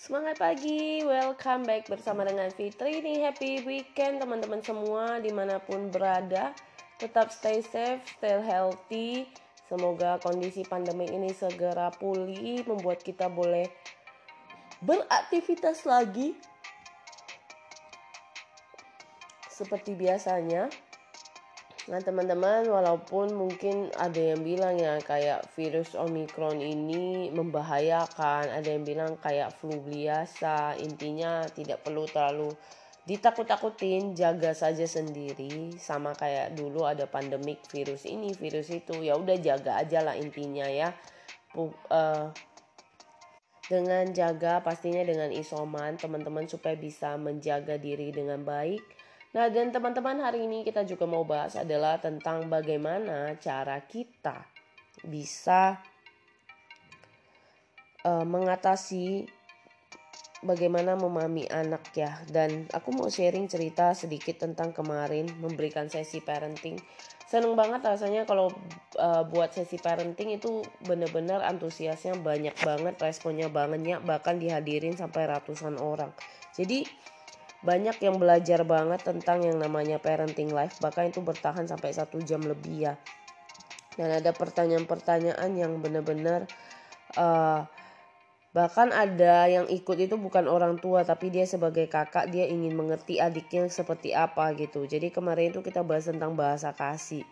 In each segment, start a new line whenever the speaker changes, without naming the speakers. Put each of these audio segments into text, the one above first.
Semangat pagi, welcome back bersama dengan Fitri. Nih Happy weekend teman-teman semua di mana pun berada. Tetap stay safe, stay healthy. Semoga kondisi pandemi ini segera pulih Membuat kita boleh beraktivitas lagi Seperti biasanya Nah teman-teman walaupun mungkin ada yang bilang ya kayak virus Omicron ini membahayakan Ada yang bilang kayak flu biasa Intinya tidak perlu terlalu ditakut-takutin jaga saja sendiri. Sama kayak dulu ada pandemik virus ini virus itu ya udah jaga aja lah intinya ya. Uh, dengan jaga pastinya dengan isoman teman-teman supaya bisa menjaga diri dengan baik Nah, dan teman-teman hari ini kita juga mau bahas adalah tentang bagaimana cara kita bisa uh, mengatasi bagaimana memahami anak ya. Dan aku mau sharing cerita sedikit tentang kemarin memberikan sesi parenting. Seneng banget rasanya kalau uh, buat sesi parenting itu bener-bener antusiasnya banyak banget, responnya bangetnya bahkan dihadirin sampai ratusan orang. Jadi banyak yang belajar banget tentang yang namanya parenting life bahkan itu bertahan sampai satu jam lebih ya. Dan ada pertanyaan-pertanyaan yang benar-benar uh, bahkan ada yang ikut itu bukan orang tua tapi dia sebagai kakak dia ingin mengerti adiknya seperti apa gitu. Jadi kemarin itu kita bahas tentang bahasa kasih.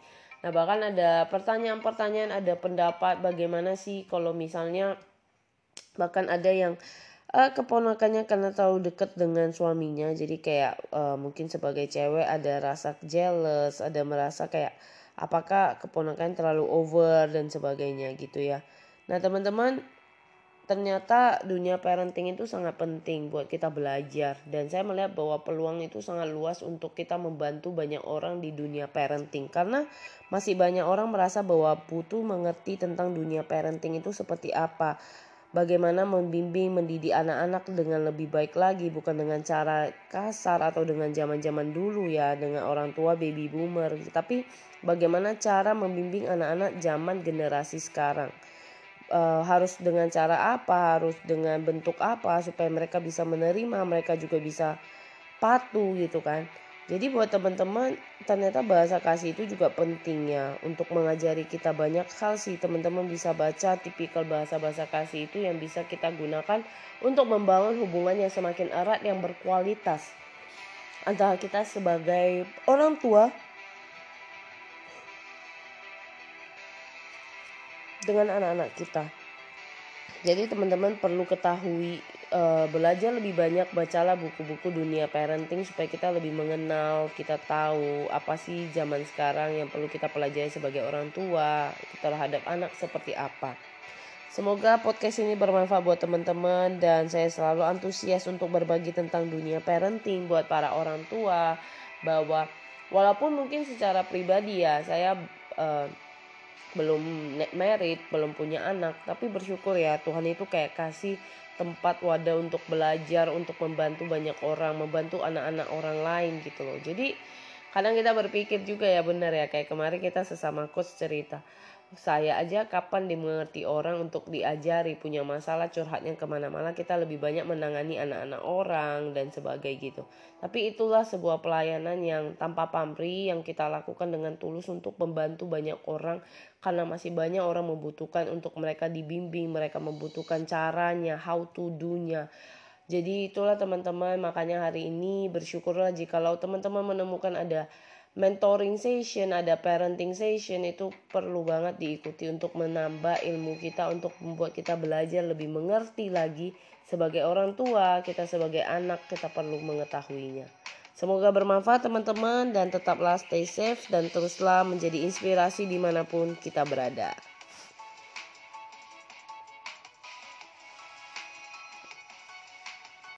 Nah bahkan ada pertanyaan-pertanyaan ada pendapat bagaimana sih kalau misalnya bahkan ada yang uh, keponakannya karena terlalu dekat dengan suaminya jadi kayak uh, mungkin sebagai cewek ada rasa jealous ada merasa kayak apakah keponakan terlalu over dan sebagainya gitu ya. Nah teman-teman ternyata dunia parenting itu sangat penting buat kita belajar. Dan saya melihat bahwa peluang itu sangat luas untuk kita membantu banyak orang di dunia parenting. Karena masih banyak orang merasa bahwa butuh mengerti tentang dunia parenting itu seperti apa bagaimana membimbing mendidik anak-anak dengan lebih baik lagi bukan dengan cara kasar atau dengan zaman-zaman dulu ya dengan orang tua baby boomer. Tapi bagaimana cara membimbing anak-anak zaman generasi sekarang? E, harus dengan cara apa? Harus dengan bentuk apa? Supaya mereka bisa menerima mereka juga bisa patuh gitu kan jadi buat teman-teman ternyata bahasa kasih itu juga penting ya. Untuk mengajari kita banyak hal sih. Teman-teman bisa baca tipikal bahasa-bahasa kasih itu yang bisa kita gunakan untuk membangun hubungan yang semakin erat yang berkualitas. Antara kita sebagai orang tua dengan anak-anak kita. Jadi teman-teman perlu ketahui uh, belajar lebih banyak bacalah buku-buku dunia parenting supaya kita lebih mengenal kita tahu apa sih zaman sekarang yang perlu kita pelajari sebagai orang tua terhadap anak seperti apa. Semoga podcast ini bermanfaat buat teman-teman dan saya selalu antusias untuk berbagi tentang dunia parenting buat para orang tua bahwa walaupun mungkin secara pribadi ya saya uh, belum married, belum punya anak, tapi bersyukur ya Tuhan itu kayak kasih tempat wadah untuk belajar untuk membantu banyak orang membantu anak-anak orang lain gitu loh. Jadi kadang kita berpikir juga ya benar ya kayak kemarin kita sesama coach cerita saya aja kapan dimengerti orang untuk diajari punya masalah curhatnya ke mana-mana kita lebih banyak menangani anak-anak orang dan sebagainya gitu. Tapi itulah sebuah pelayanan yang tanpa pamrih yang kita lakukan dengan tulus untuk membantu banyak orang. Karena masih banyak orang membutuhkan untuk mereka dibimbing mereka membutuhkan caranya how to do-nya. Jadi itulah teman-teman makanya hari ini bersyukurlah jikalau teman-teman menemukan ada mentoring session, ada parenting session itu perlu banget diikuti untuk menambah ilmu kita untuk membuat kita belajar lebih mengerti lagi sebagai orang tua, kita sebagai anak kita perlu mengetahuinya. Semoga bermanfaat teman-teman dan tetaplah stay safe dan teruslah menjadi inspirasi di mana pun kita berada.